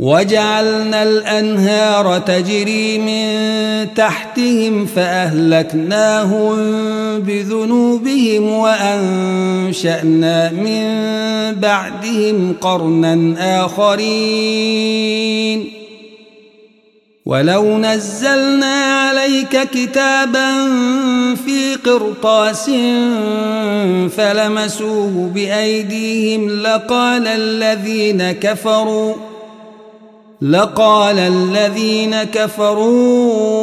وجعلنا الأنهار تجري من تحتهم فأهلكناهم بذنوبهم وأنشأنا من بعدهم قرنا آخرين. ولو نزلنا عليك كتابا في قرطاس فلمسوه بأيديهم لقال الذين كفروا لقال الذين كفروا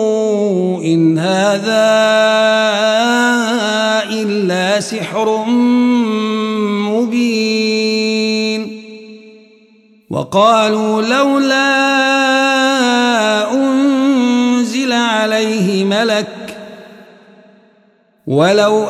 إن هذا إلا سحر مبين. وقالوا لولا أنزل عليه ملك ولو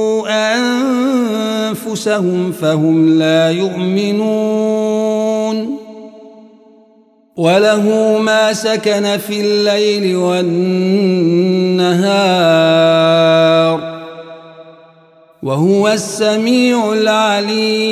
أنفسهم فهم لا يؤمنون. وله ما سكن في الليل والنهار وهو السميع العليم.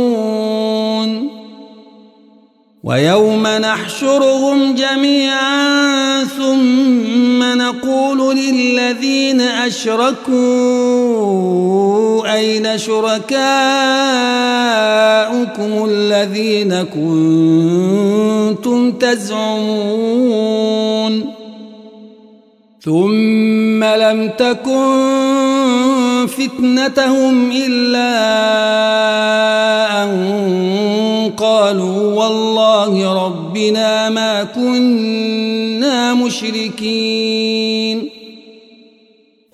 ويوم نحشرهم جميعا ثم نقول للذين أشركوا أين شركاؤكم الذين كنتم تزعمون ثم لم تكن فتنتهم إلا أن قالوا والله ربنا ما كنا مشركين.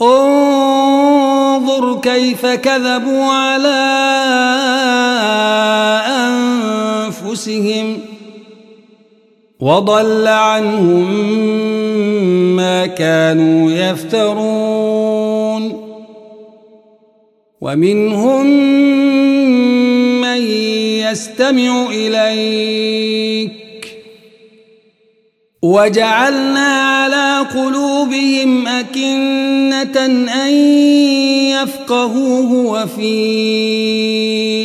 انظر كيف كذبوا على أنفسهم وضل عنهم ما كانوا يفترون. ومنهم من يستمع إليك. وجعلنا على قلوبهم أكنة أن يفقهوه وفي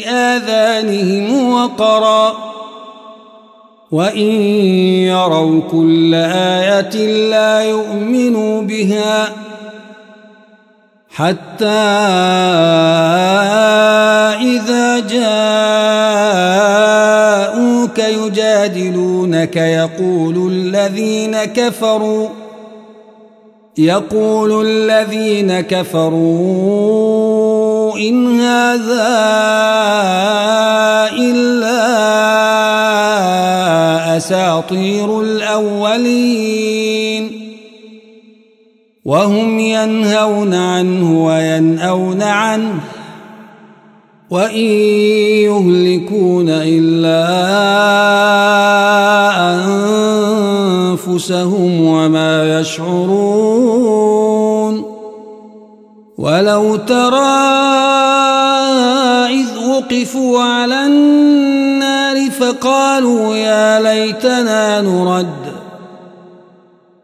آذانهم وقرا. وإن يروا كل آية لا يؤمنوا بها حتى إذا جاءوك يجادلونك يقول الذين كفروا يقول الذين كفروا إن هذا إلا أساطير الأولين. وهم ينهون عنه وينأون عنه. وإن يهلكون إلا أنفسهم وما يشعرون ولو ترى إذ وقفوا على النار فقالوا يا ليتنا نرد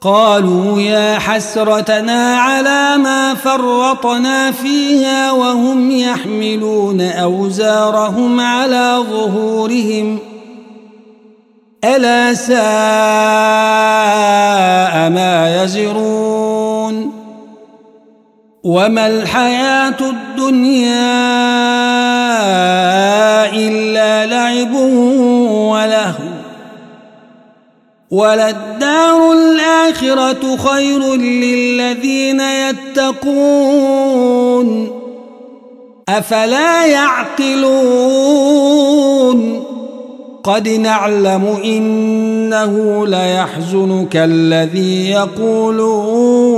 قالوا يا حسرتنا على ما فرطنا فيها وهم يحملون أوزارهم على ظهورهم. ألا ساء ما يزرون. وما الحياة الدنيا إلا لعب ولهو. وللدار الآخرة خير للذين يتقون. أفلا يعقلون؟ قد نعلم إنه ليحزنك الذي يقولون.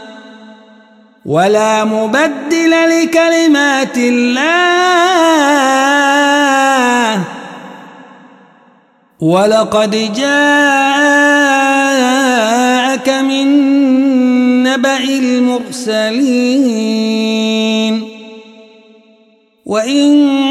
ولا مبدل لكلمات الله. ولقد جاءك من نبأ المرسلين. وإن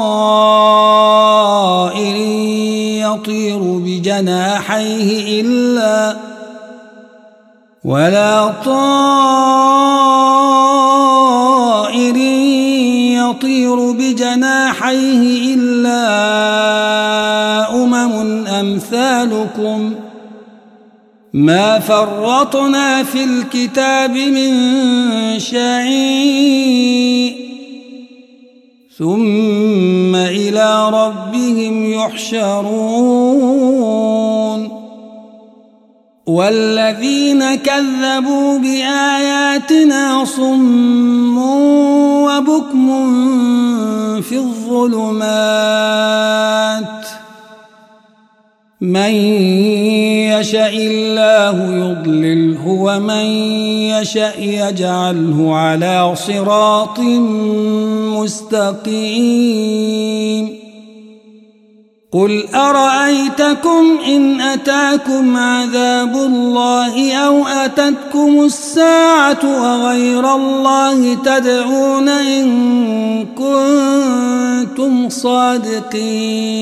يطير بجناحيه إلا ولا طائر يطير بجناحيه إلا أمم أمثالكم. ما فرطنا في الكتاب من شيء ثم إلى ربهم يحشرون والذين كذبوا بآياتنا صم وبكم في الظلمات من يشاء الله يضلله ومن يشاء يجعله على صراط مستقيم قل أرأيتكم إن أتاكم عذاب الله أو أتتكم الساعة وغير الله تدعون إن كنتم صادقين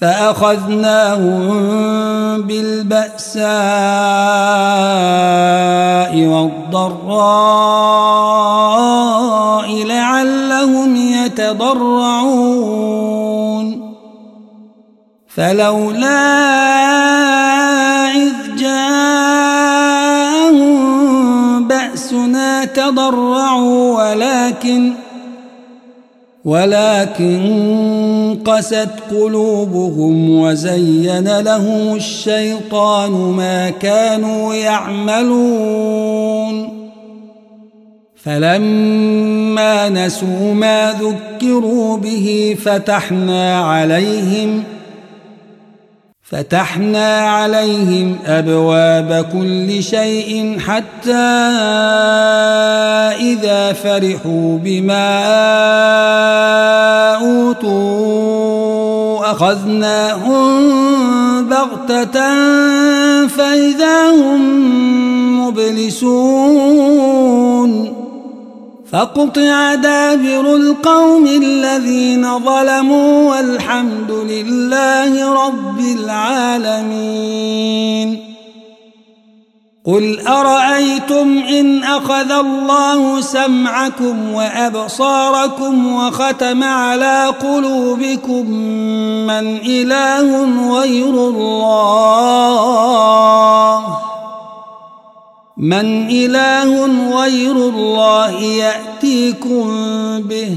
فأخذناهم بالبأساء والضراء لعلهم يتضرعون. فلولا إذ جاءهم بأسنا تضرعوا ولكن ولكن قست قلوبهم وزين لهم الشيطان ما كانوا يعملون. فلما نسوا ما ذكروا به فتحنا عليهم ۖ فتحنا عليهم أبواب كل شيء حتى إذا فرحوا بما أوتوا. أخذناهم بغتة فإذا هم مبلسون فقطع دابر القوم الذين ظلموا والحمد لله رب العالمين قل أرأيتم إن أخذ الله سمعكم وأبصاركم وختم على قلوبكم من إله غير الله؟ من إله غير الله يأتيكم به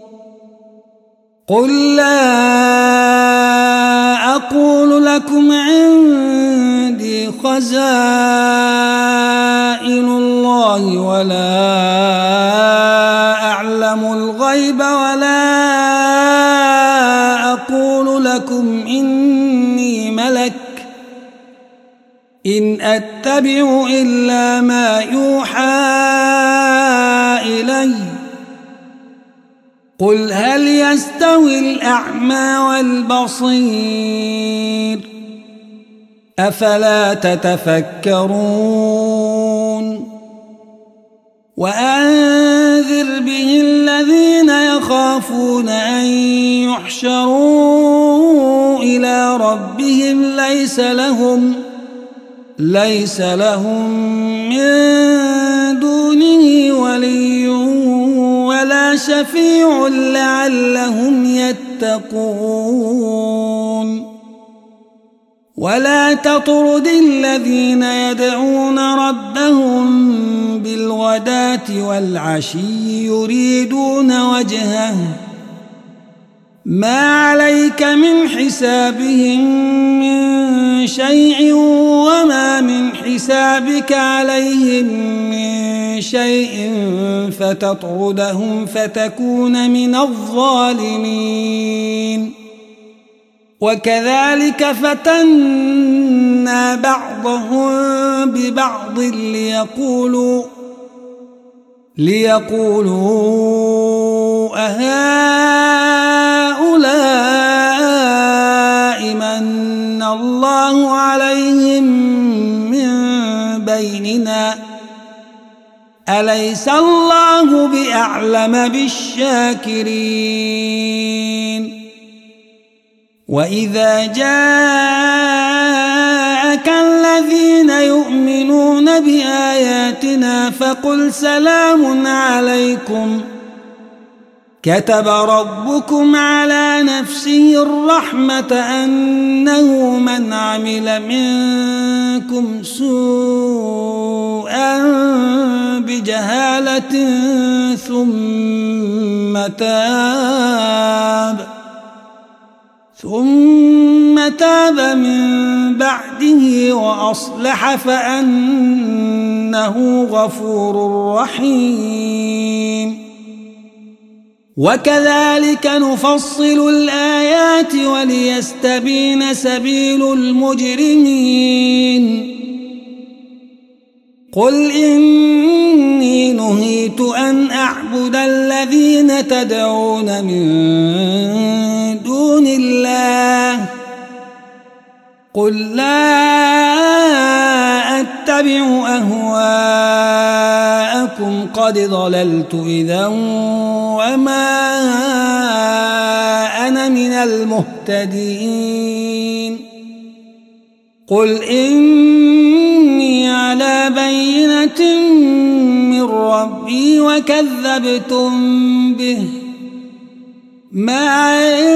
قل لا أقول لكم عندي خزائن الله ولا أعلم الغيب ولا أقول لكم إني ملك إن أتبع إلا ما يوحى إليّ قل هل يستوي الأعمى والبصير أفلا تتفكرون وأنذر به الذين يخافون أن يحشروا إلى ربهم ليس لهم ليس لهم من دونه ولي ولا شفيع لعلهم يتقون ولا تطرد الذين يدعون ربهم بالغ بالغداة والعشي يريدون وجهه ما عليك من حسابهم من شيء وما من حسابك عليهم من شيء فتطردهم فتكون من الظالمين. وكذلك فتنا بعضهم ببعض ليقولوا ليقولوا أهؤلاء من الله عليهم من بيننا أليس الله بأعلم بالشاكرين وإذا جاءك الذين يؤمنون بآياتنا فقل سلام عليكم كتب ربكم على نفسه الرحمة أنه من عمل منكم سوءا بجهالة ثم تاب ثم تاب من بعده وأصلح فأنه غفور رحيم وكذلك نفصل الآيات وليستبين سبيل المجرمين. قل إني نهيت أن أعبد الذين تدعون من دون الله. قل لا أتبع أهواءكم قد ضللت إذا وما أنا من المهتدين. قل إني على بينة من ربي وكذبتم به. ما عندي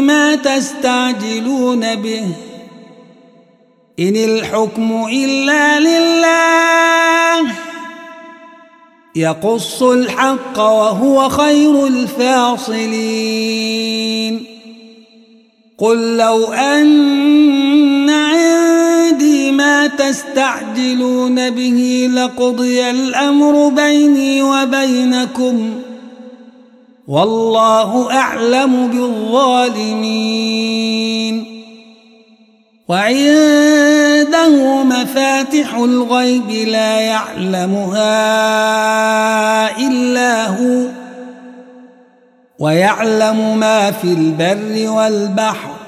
ما تستعجلون به. إن الحكم إلا لله. يقص الحق وهو خير الفاصلين. قل لو أن عندي ما تستعجلون به لقضي الأمر بيني وبينكم. والله أعلم بالظالمين. وعنده مفاتح الغيب لا يعلمها إلا هو ويعلم ما في البر والبحر.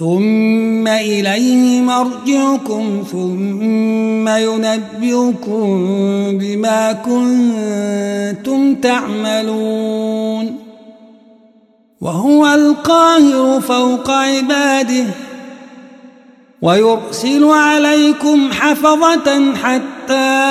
ثم إليه مرجعكم ثم ينبئكم بما كنتم تعملون وهو القاهر فوق عباده ويرسل عليكم حفظة حتى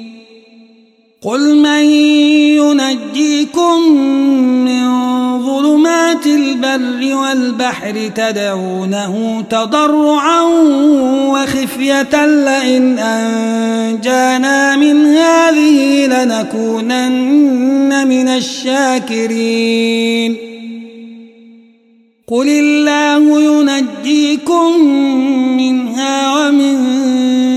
قل من ينجيكم من ظلمات البر والبحر تدعونه تضرعا وخفية لئن أنجانا من هذه لنكونن من الشاكرين قل الله ينجيكم منها ومن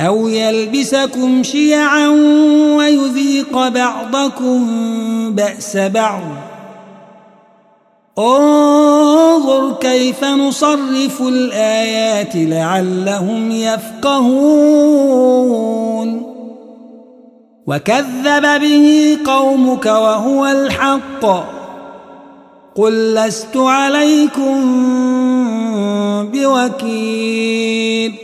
أو يلبسكم شيعا ويذيق بعضكم بأس بعض. انظر كيف نصرف الآيات لعلهم يفقهون. وكذب به قومك وهو الحق. قل لست عليكم بوكيل.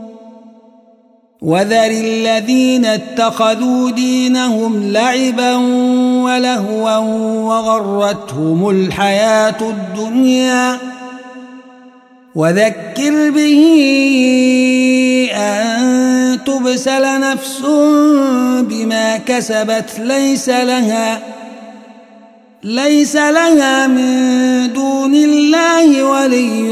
وذر الذين اتخذوا دينهم لعبا ولهوا وغرتهم الحياة الدنيا. وذكر به أن تبسل نفس بما كسبت ليس لها ليس لها من دون الله ولي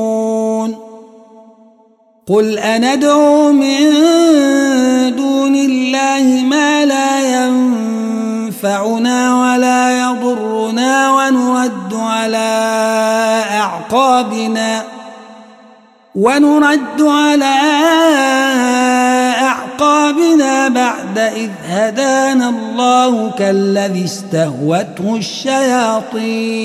قل أندعو من دون الله ما لا ينفعنا ولا يضرنا ونرد على أعقابنا ونرد على أعقابنا بعد إذ هدانا الله كالذي استهوته الشياطين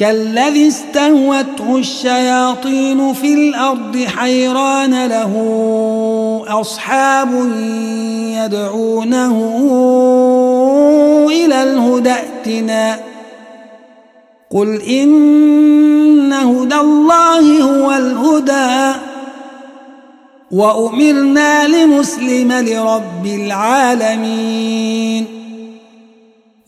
كالذي استهوته الشياطين في الأرض حيران له أصحاب يدعونه إلى الهدى ائتنا. قل إن هدى الله هو الهدى. وأمرنا لمسلم لرب العالمين.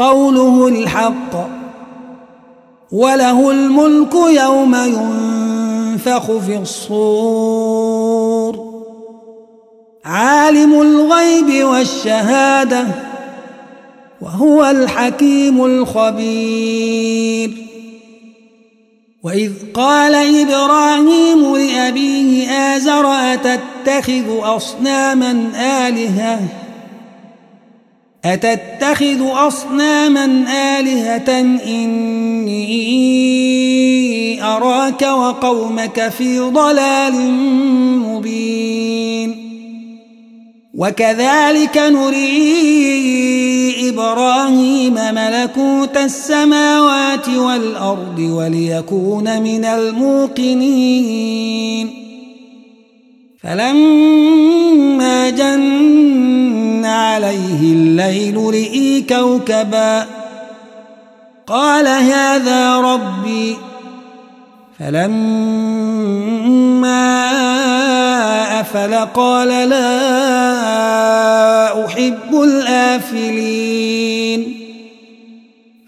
قوله الحق وله الملك يوم ينفخ في الصور. عالم الغيب والشهادة وهو الحكيم الخبير. وإذ قال إبراهيم لأبيه آزر أتتخذ أصناما آلهةً؟ أتتخذ أصناما آلهة إني أراك وقومك في ضلال مبين. وكذلك نري إبراهيم ملكوت السماوات والأرض وليكون من الموقنين. فلما جن عليه الليل رئي كوكبا. قال هذا ربي. فلما أفل قال لا أحب الآفلين.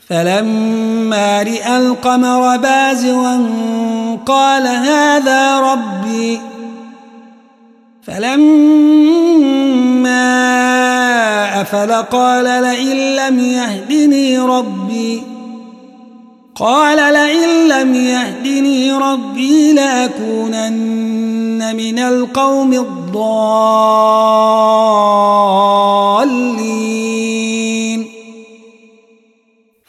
فلما رئى القمر بازغا قال هذا ربي. فلما أفل قال لئن لم يهدني ربي. قال لئن لم يهدني ربي لأكونن من القوم الضالين.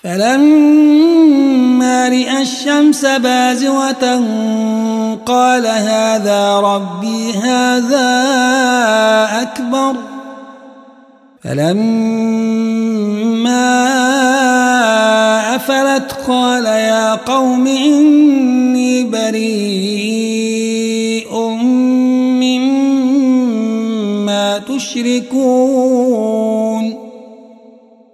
فلما رئى الشمس بازغة قال هذا ربي هذا أكبر. فلما أفلت قال يا قوم إني بريء مما تشركون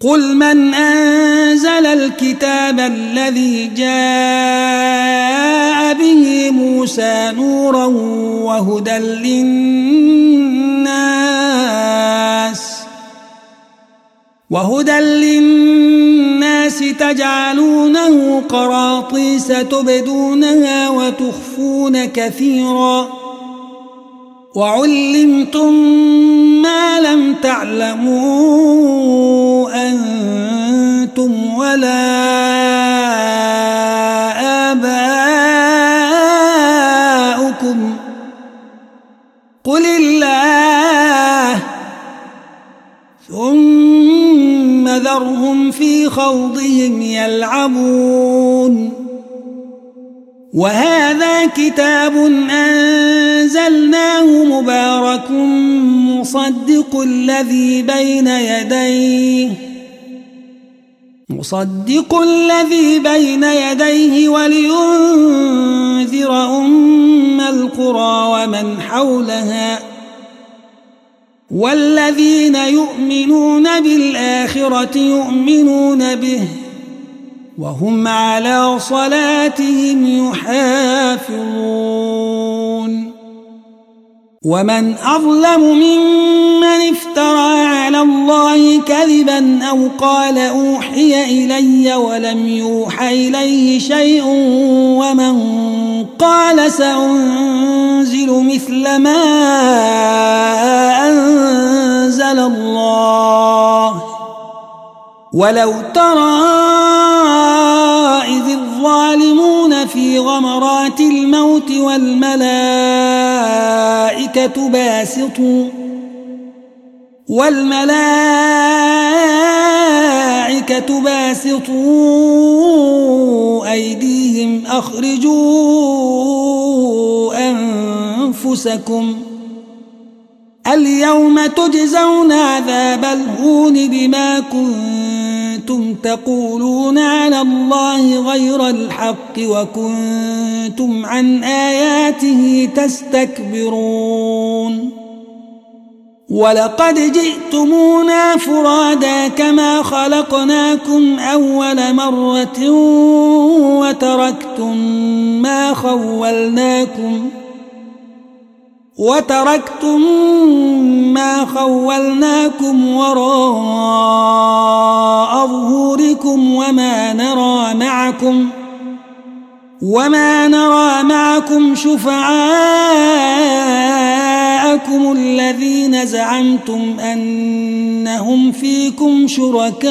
قل من أنزل الكتاب الذي جاء به موسى نورا وهدى للناس وهدى للناس تجعلونه قراطيس تبدونها وتخفون كثيرا وعلمتم ما لم تعلمون أنتم ولا آباؤكم. قل الله ثم ذرهم في خوضهم يلعبون وهذا كتاب أنزلناه مبارك مصدق الذي بين يديه مصدق الذي بين يديه ولينذر أم القرى ومن حولها والذين يؤمنون بالآخرة يؤمنون به. وهم على صلاتهم يحافظون. ومن أظلم ممن افترى على الله كذبا أو قال أوحي إلي ولم يوح إليه شيء ومن قال سأنزل مثل ما أنزل الله ولو ترى إذ الظالمون في غمرات الموت والملائكة باسطوا والملائكة باسطوا أيديهم أخرجوا أنفسكم اليوم تجزون عذاب الهون بما كنتم تقولون على الله غير الحق وكنتم عن آياته تستكبرون. ولقد جئتمونا فرادا كما خلقناكم أول مرة وتركتم ما خولناكم وتركتم ما خولناكم وراء ظهوركم وما نرى معكم وما نرى معكم شفعاءكم الذين زعمتم أنهم فيكم شركاء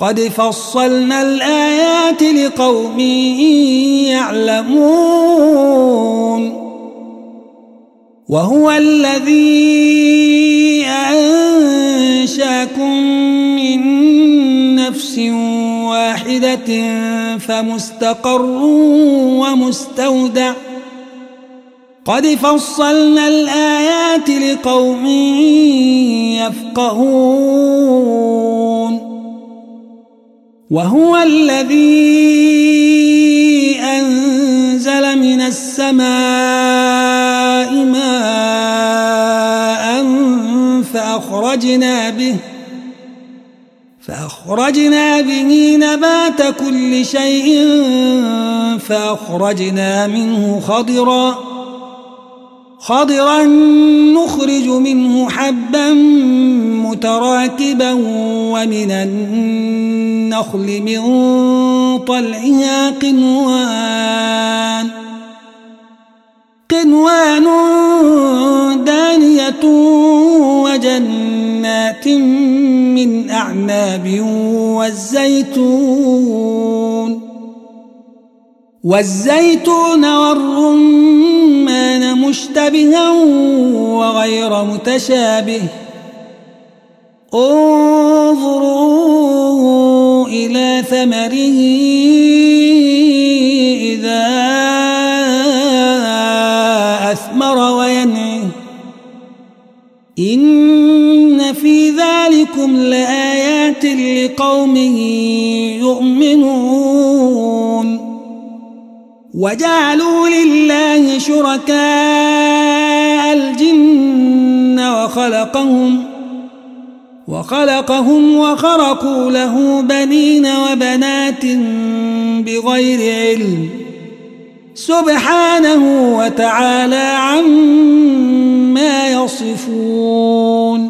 قد فصلنا الآيات لقوم يعلمون وهو الذي أنشاكم من نفس واحدة فمستقر ومستودع قد فصلنا الآيات لقوم يفقهون وهو الذي أنزل من السماء ماء فأخرجنا به فأخرجنا به نبات كل شيء فأخرجنا منه خضرا خضرا نخرج منه حبا متراكبا ومن النخل من طلعها قنوان. قنوان دانية وجنات من أعناب والزيتون. والزيتون والرمان مشتبها وغير متشابه. انظروا إلى ثمره إذا أثمر وينعه. إن في ذلكم لآيات لقوم يؤمنون. وجعلوا لله شركاء الجن وخلقهم وخلقهم وخرقوا له بنين وبنات بغير علم سبحانه وتعالى عما يصفون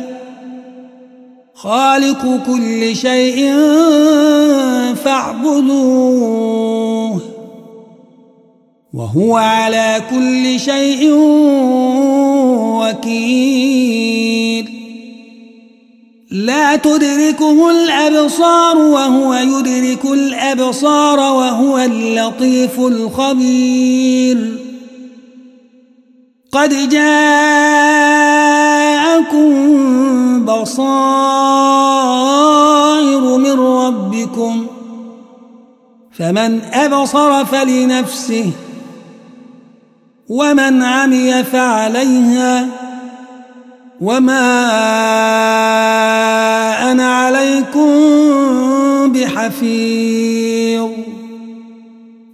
خالق كل شيء فاعبدوه. وهو على كل شيء وكيل. لا تدركه الأبصار وهو يدرك الأبصار وهو اللطيف الخبير. قد جاءكم بصائر من ربكم فمن أبصر فلنفسه ومن عمي فعليها وما أنا عليكم بحفيظ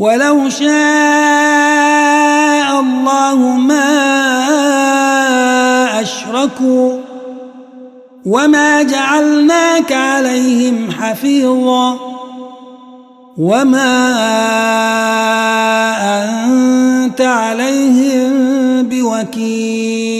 ولو شاء الله ما أشركوا وما جعلناك عليهم حفيظا وما أنت عليهم بوكيل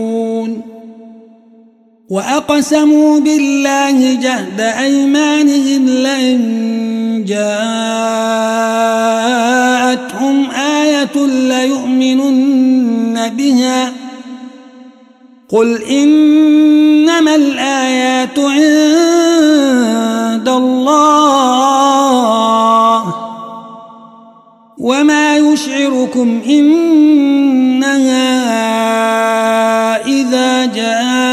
وأقسموا بالله جهد أيمانهم لئن جاءتهم آية ليؤمنن بها قل إنما الآيات عند الله وما يشعركم إنها إذا جاءت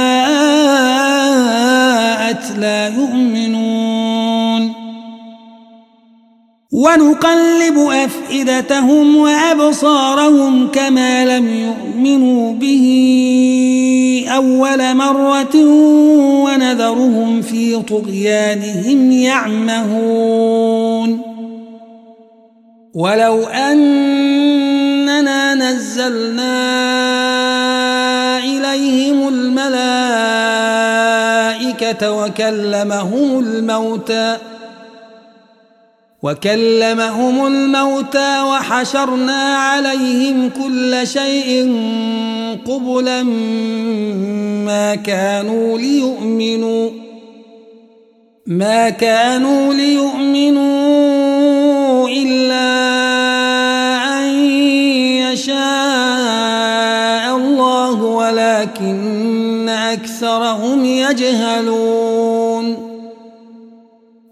ونقلب أفئدتهم وأبصارهم كما لم يؤمنوا به أول مرة ونذرهم في طغيانهم يعمهون. ولو أننا نزلنا إليهم الملائكة وكلمهم الموتى وكلمهم الموتى وحشرنا عليهم كل شيء قبلا ما كانوا ليؤمنوا ما كانوا ليؤمنوا إلا أن يشاء الله ولكن أكثرهم يجهلون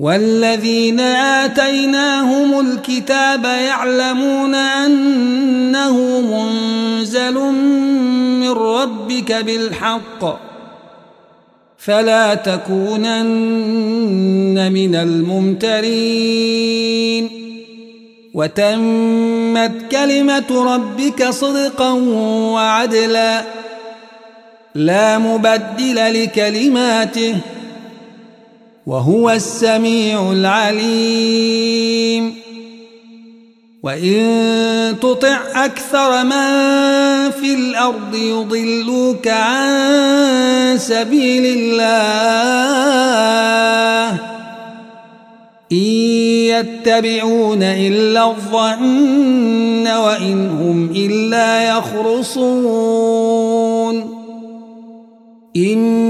والذين آتيناهم الكتاب يعلمون أنه منزل من ربك بالحق فلا تكونن من الممترين. وتمت كلمة ربك صدقا وعدلا لا مبدل لكلماته. وهو السميع العليم. وإن تطع أكثر من في الأرض يضلوك عن سبيل الله. إن يتبعون إلا الظن وإن هم إلا يخرصون. إن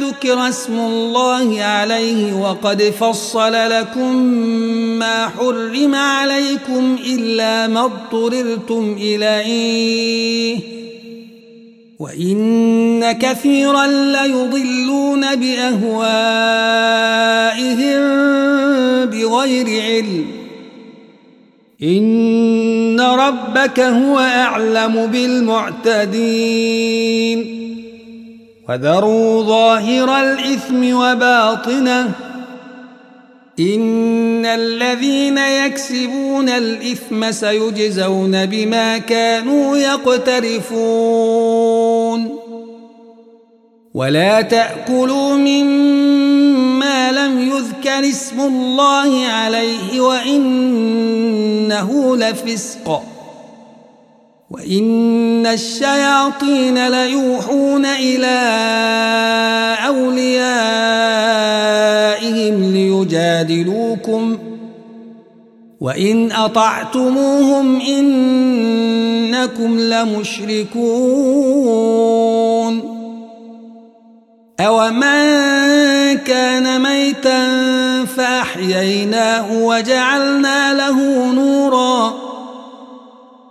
ذكر اسم الله عليه وقد فصل لكم ما حرم عليكم إلا ما اضطررتم إليه. وإن كثيرا ليضلون بأهوائهم بغير علم. إن ربك هو أعلم بالمعتدين. وذروا ظاهر الإثم وباطنه. إن الذين يكسبون الإثم سيجزون بما كانوا يقترفون. ولا تأكلوا مما لم يذكر اسم الله عليه وإنه لفسق. وإن الشياطين ليوحون إلى أوليائهم ليجادلوكم وإن أطعتموهم إنكم لمشركون أومن كان ميتا فأحييناه وجعلنا له نوراً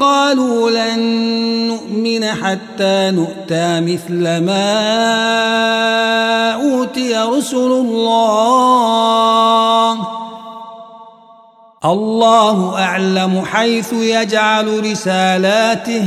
قالوا لن نؤمن حتى نؤتى مثل ما أوتي رسل الله. الله أعلم حيث يجعل رسالاته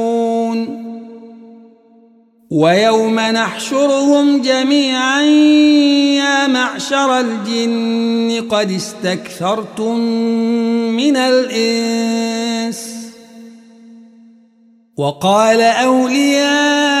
ويوم نحشرهم جميعا يا معشر الجن قد استكثرتم من الإنس. وقال أولياؤهم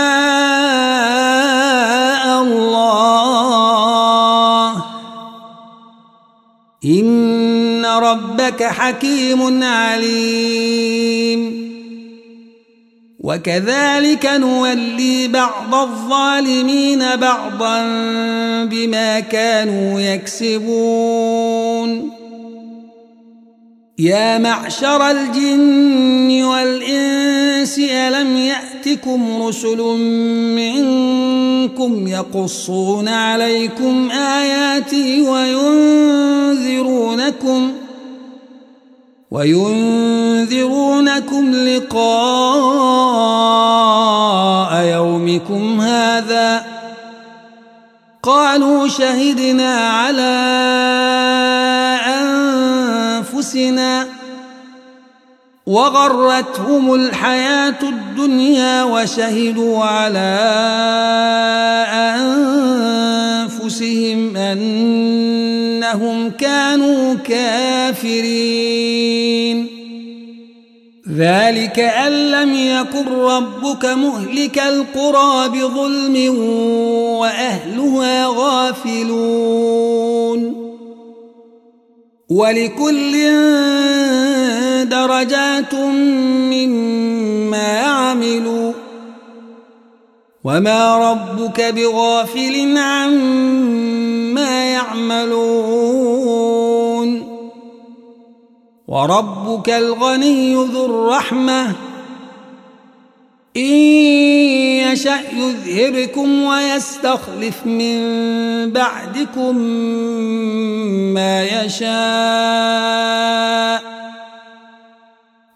ربك حكيم عليم. وكذلك نولي بعض الظالمين بعضا بما كانوا يكسبون. يا معشر الجن والإنس ألم يأتكم رسل منكم يقصون عليكم آياتي وينذرونكم ۖ؟ وينذرونكم لقاء يومكم هذا. قالوا شهدنا على أنفسنا وغرتهم الحياة الدنيا وشهدوا على أنفسهم أن إنهم كانوا كافرين. ذلك أن لم يكن ربك مهلك القرى بظلم وأهلها غافلون. ولكل درجات مما عملوا. وما ربك بغافل عما يعملون. وربك الغني ذو الرحمة. إن يشأ يذهبكم ويستخلف من بعدكم ما يشاء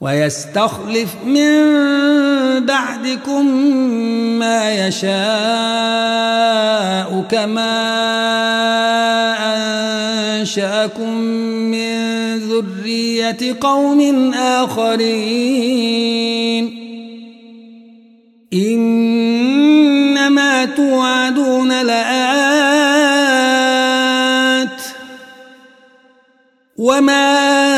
ويستخلف من بعدكم ما يشاء كما أنشأكم ذرية قوم آخرين. إنما توعدون لآت. وما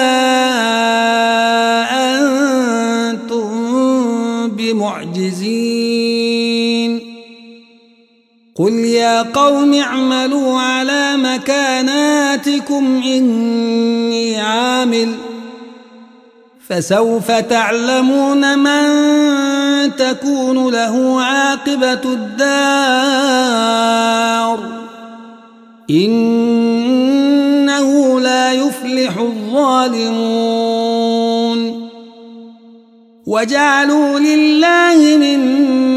قل يا قوم اعملوا على مكاناتكم إني عامل فسوف تعلمون من تكون له عاقبة الدار إنه لا يفلح الظالمون وجعلوا لله مما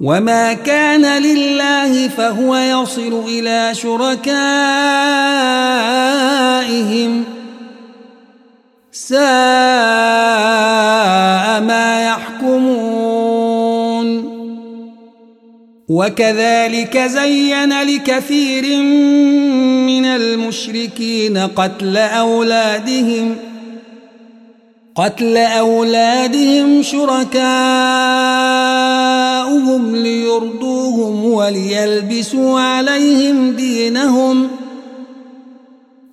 وما كان لله فهو يصل إلى شركائهم ساء ما يحكمون وكذلك زين لكثير من المشركين قتل أولادهم ۖ قتل أولادهم ليرضوهم وليلبسوا عليهم دينهم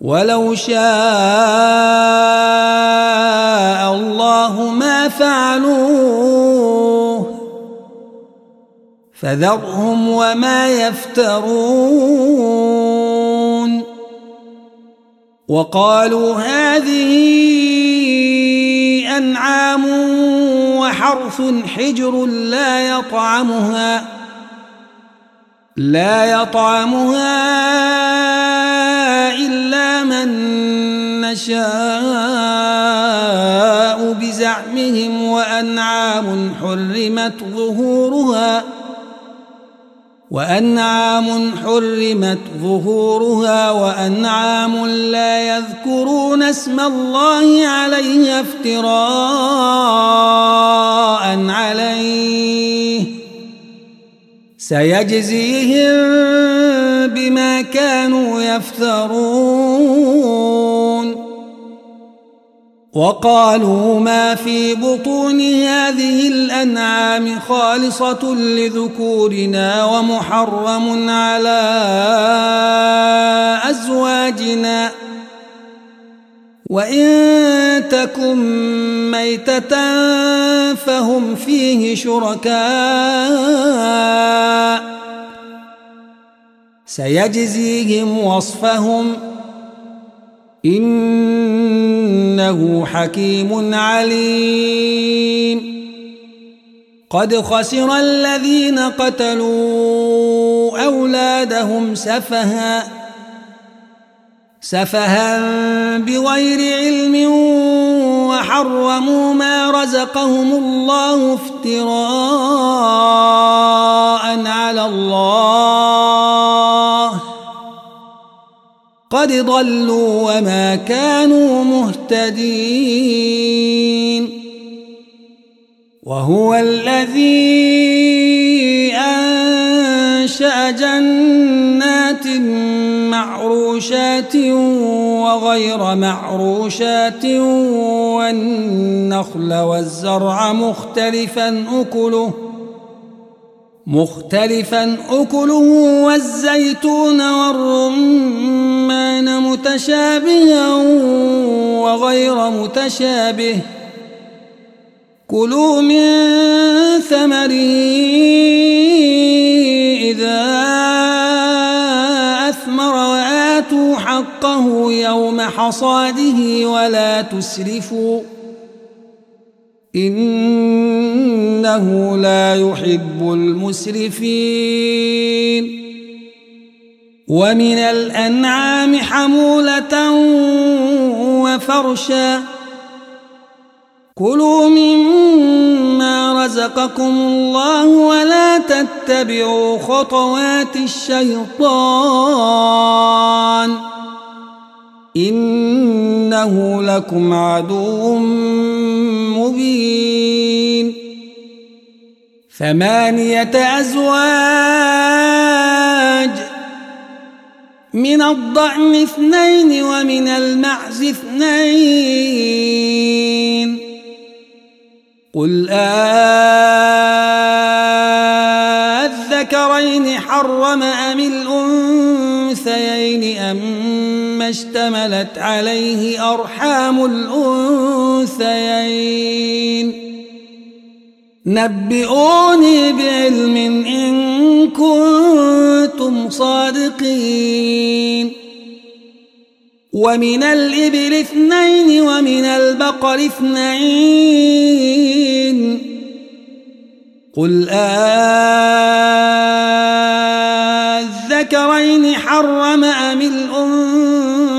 ولو شاء الله ما فعلوه فذرهم وما يفترون وقالوا هذه أنعام وحرث حجر لا يطعمها لا يطعمها إلا من نشاء بزعمهم وأنعام حرمت ظهورها ۖ وأنعام حرمت ظهورها وأنعام لا يذكرون اسم الله عليه افتراء عليه سيجزيهم بما كانوا يفترون. وقالوا ما في بطون هذه الأنعام خالصة لذكورنا ومحرم على أزواجنا. وإن تكن ميتة فهم فيه شركاء سيجزيهم وصفهم إنه حكيم عليم قد خسر الذين قتلوا أولادهم سفها سفها بغير علم وحرموا ما رزقهم الله افتراء على الله. قد ضلوا وما كانوا مهتدين. وهو الذي أنشأ جنات معروشات وغير معروشات والنخل والزرع مختلفا أكله مختلفا أكله والزيتون والرمان متشابها وغير متشابه. كلوا من ثمره حقه يوم حصاده ولا تسرفوا إنه لا يحب المسرفين. ومن الأنعام حمولة وفرشا. كلوا مما رزقكم الله ولا تتبعوا خطوات الشيطان. إنه لكم عدو مبين. ثمانية أزواج من الضأن اثنين ومن المعز اثنين. قل أذكرين حرم أم الأنثيين أما اشتملت عليه أرحام الأنثيين. نبئوني بعلم إن كنتم صادقين. ومن الإبل اثنين ومن البقر اثنين. قل أذكرين حرم أم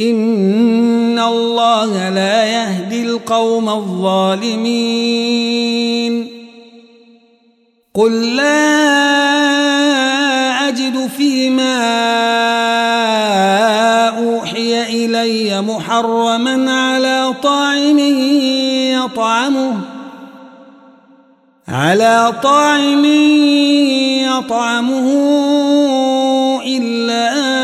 إن الله لا يهدي القوم الظالمين. قل لا أجد فيما أوحي إلي محرما على طاعم يطعمه على طاعم يطعمه إلا أن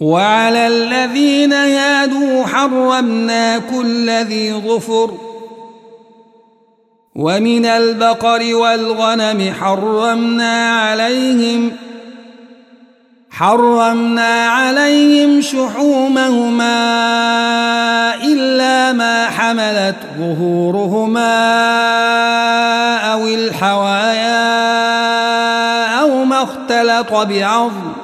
وعلى الذين هادوا حرمنا كل ذي ظفر ومن البقر والغنم حرمنا عليهم حرمنا عليهم شحومهما إلا ما حملت ظهورهما أو الحوايا أو ما اختلط بعظم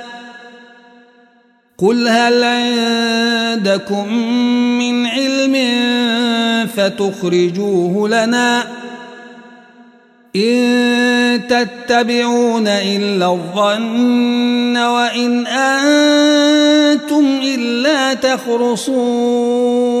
قل هل عندكم من علم فتخرجوه لنا إن تتبعون إلا الظن وإن أنتم إلا تخرصون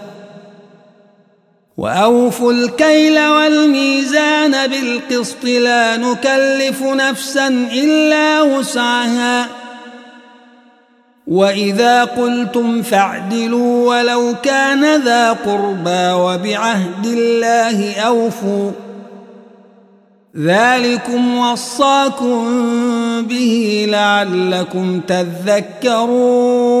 وأوفوا الكيل والميزان بالقسط لا نكلف نفسا إلا وسعها. وإذا قلتم فاعدلوا ولو كان ذا قربى وبعهد الله أوفوا. ذلكم وصاكم به لعلكم تذكرون.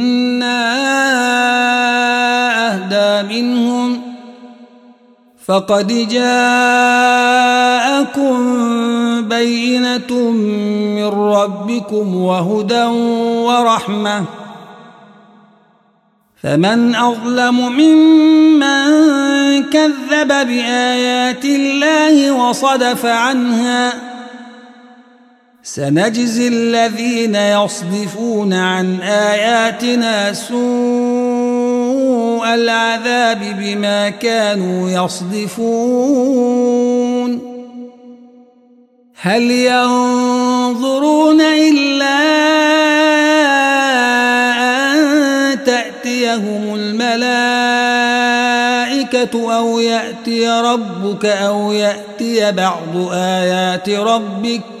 فقد جاءكم بينة من ربكم وهدى ورحمة. فمن أظلم ممن كذب بآيات الله وصدف عنها سنجزي الذين يصدفون عن آياتنا سوء العذاب بما كانوا يصدفون. هل ينظرون إلا تأتيهم الملائكة أو يأتي ربك أو يأتي بعض آيات ربك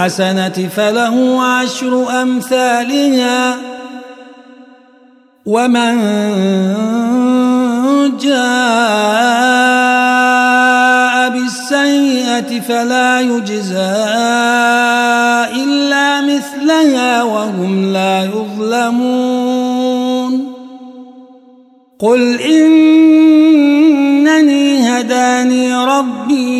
بالحسنة فله عشر أمثالها. ومن جاء بالسيئة فلا يجزى مثلها وهم لا يظلمون. قل إنني هداني ربي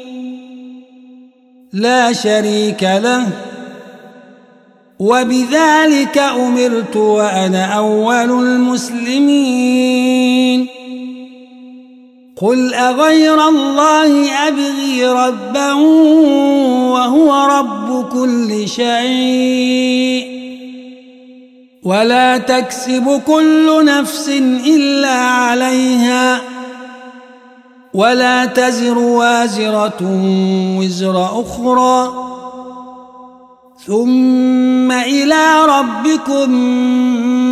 لا شريك له. وبذلك أمرت وأنا أول المسلمين. قل أغير الله أبغي ربا وهو رب كل شيء. ولا تكسب كل نفس إلا عليها. ولا تزر وازرة وزر أخرى. ثم إلى ربكم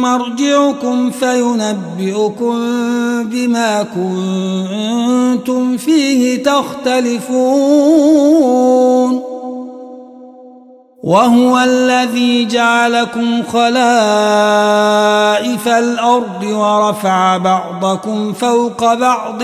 مرجعكم فينبئكم بما كنتم فيه تختلفون. وهو الذي جعلكم خلائف الأرض ورفع بعضكم فوق بعض